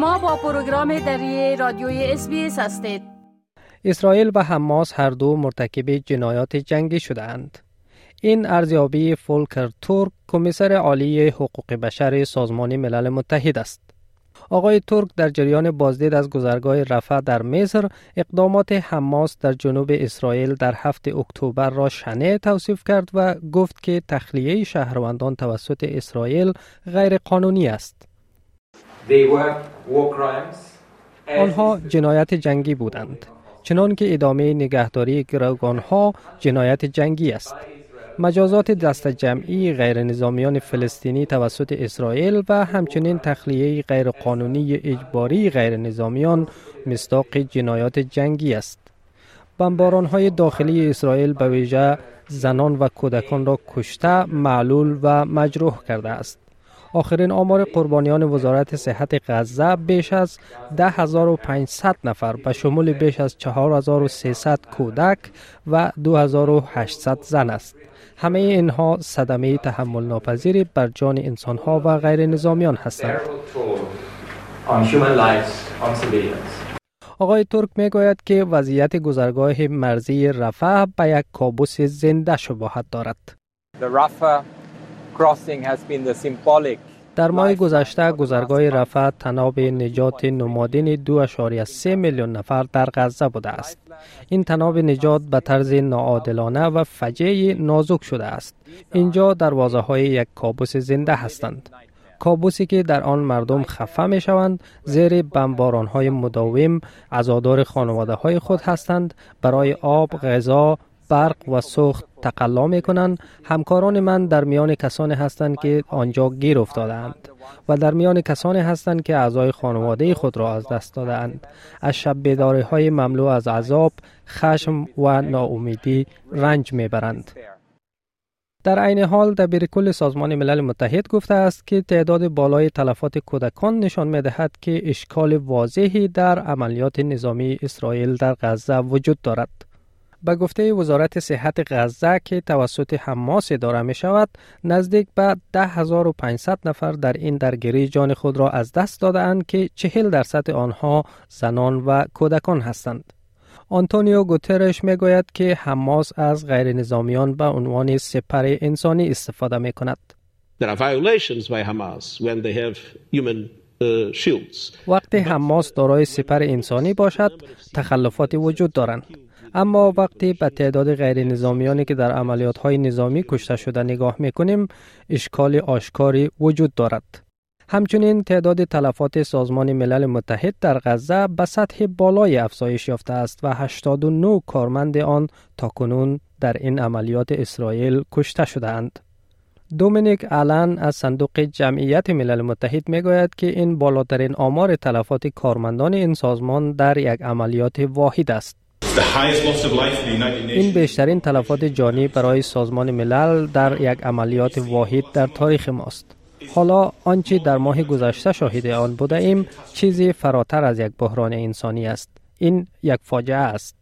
شما با پروگرام دری رادیوی SBS هستید اسرائیل و حماس هر دو مرتکب جنایات جنگی شدهاند. این ارزیابی فولکر تورک کمیسر عالی حقوق بشر سازمان ملل متحد است. آقای ترک در جریان بازدید از گذرگاه رفح در مصر اقدامات حماس در جنوب اسرائیل در هفتم اکتبر را شنیع توصیف کرد و گفت که تخلیه شهروندان توسط اسرائیل غیر قانونی است. آنها جنایت جنگی بودند. چنان که ادامه نگهداری ها جنایت جنگی است. مجازات دست جمعی غیر نظامیان فلسطینی توسط اسرائیل و همچنین تخلیه غیر قانونی اجباری غیر نظامیان مستاق جنایات جنگی است. بمباران های داخلی اسرائیل به ویژه زنان و کودکان را کشته، معلول و مجروح کرده است. آخرین آمار قربانیان وزارت صحت غزه بیش از 10500 نفر به شمول بیش از 4300 کودک و 2800 زن است. همه اینها صدمه تحمل ناپذیری بر جان انسانها و غیر نظامیان هستند. آقای ترک می گوید که وضعیت گذرگاه مرزی رفح به یک کابوس زنده شباهت دارد. در ماه گذشته گذرگاه رفح تناب نجات نمادین 2.3 میلیون نفر در غزه بوده است. این تناب نجات به طرز ناعادلانه و فجعه نازک شده است. اینجا دروازه های یک کابوس زنده هستند. کابوسی که در آن مردم خفه می شوند زیر بمباران های مداوم عزادار خانواده های خود هستند برای آب، غذا، برق و سوخت تقلا می کنند همکاران من در میان کسانی هستند که آنجا گیر افتادند و در میان کسانی هستند که اعضای خانواده خود را از دست دادند از شب بیداری های مملو از عذاب خشم و ناامیدی رنج می‌برند. در عین حال دبیر کل سازمان ملل متحد گفته است که تعداد بالای تلفات کودکان نشان می دهد که اشکال واضحی در عملیات نظامی اسرائیل در غزه وجود دارد. به گفته وزارت صحت غزه که توسط حماس اداره می شود نزدیک به 10500 نفر در این درگیری جان خود را از دست دادند که 40 درصد آنها زنان و کودکان هستند. آنتونیو گوترش می گوید که حماس از غیر نظامیان به عنوان سپر انسانی استفاده می کند. وقتی حماس دارای سپر انسانی باشد تخلفات وجود دارند اما وقتی به تعداد غیر نظامیانی که در عملیات های نظامی کشته شده نگاه می کنیم اشکال آشکاری وجود دارد. همچنین تعداد تلفات سازمان ملل متحد در غزه به سطح بالای افزایش یافته است و 89 کارمند آن تاکنون در این عملیات اسرائیل کشته شدهاند. دومینیک آلن از صندوق جمعیت ملل متحد می گوید که این بالاترین آمار تلفات کارمندان این سازمان در یک عملیات واحد است. این بیشترین تلفات جانی برای سازمان ملل در یک عملیات واحد در تاریخ ماست. حالا آنچه در ماه گذشته شاهد آن بوده ایم چیزی فراتر از یک بحران انسانی است. این یک فاجعه است.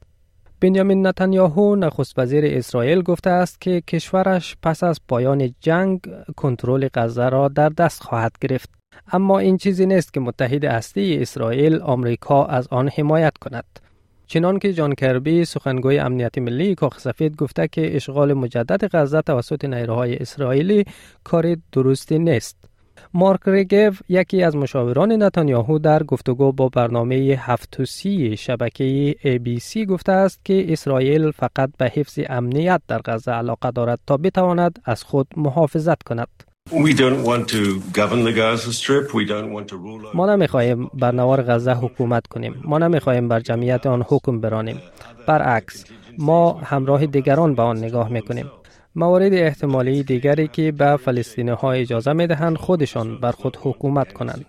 بنیامین نتانیاهو نخست وزیر اسرائیل گفته است که کشورش پس از پایان جنگ کنترل غزه را در دست خواهد گرفت. اما این چیزی نیست که متحد اصلی اسرائیل آمریکا از آن حمایت کند. چنان که جان کربی سخنگوی امنیت ملی کاخ سفید گفته که اشغال مجدد غزه توسط نیروهای اسرائیلی کار درستی نیست. مارک ریگو یکی از مشاوران نتانیاهو در گفتگو با برنامه هفتوسی شبکه ABC گفته است که اسرائیل فقط به حفظ امنیت در غزه علاقه دارد تا بتواند از خود محافظت کند. ما نمی‌خواهیم بر نوار غزه حکومت کنیم. ما نمی‌خواهیم بر جمعیت آن حکم برانیم. برعکس ما همراه دیگران به آن نگاه می‌کنیم. موارد احتمالی دیگری که به فلسطینی ها اجازه می‌دهند خودشان بر خود حکومت کنند.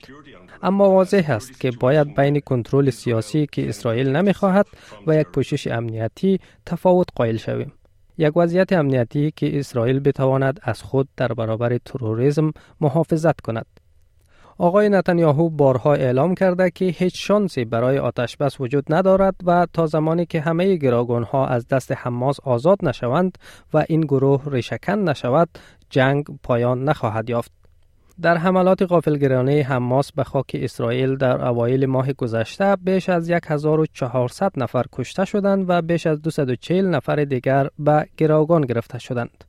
اما واضح است که باید بین کنترل سیاسی که اسرائیل نمی‌خواهد و یک پوشش امنیتی تفاوت قائل شویم. یک وضعیت امنیتی که اسرائیل بتواند از خود در برابر تروریسم محافظت کند. آقای نتانیاهو بارها اعلام کرده که هیچ شانسی برای آتش بس وجود ندارد و تا زمانی که همه گراگون ها از دست حماس آزاد نشوند و این گروه ریشکن نشود جنگ پایان نخواهد یافت. در حملات قافلگرانه حماس به خاک اسرائیل در اوایل ماه گذشته بیش از 1400 نفر کشته شدند و بیش از 240 نفر دیگر به گروگان گرفته شدند.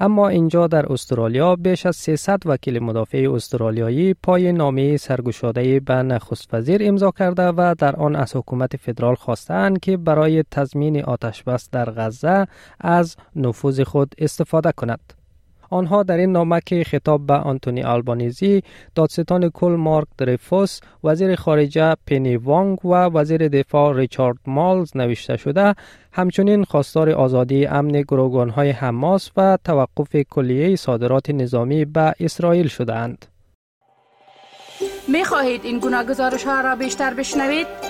اما اینجا در استرالیا بیش از 300 وکیل مدافع استرالیایی پای نامه سرگشاده به نخست وزیر امضا کرده و در آن از حکومت فدرال خواستند که برای تضمین آتش بس در غزه از نفوذ خود استفاده کند. آنها در این نامه که خطاب به آنتونی آلبانیزی، دادستان کل مارک دریفوس، وزیر خارجه پینی وانگ و وزیر دفاع ریچارد مالز نوشته شده، همچنین خواستار آزادی امن های حماس و توقف کلیه صادرات نظامی به اسرائیل شدهاند. می خواهید این گونه گزارش ها را بیشتر بشنوید؟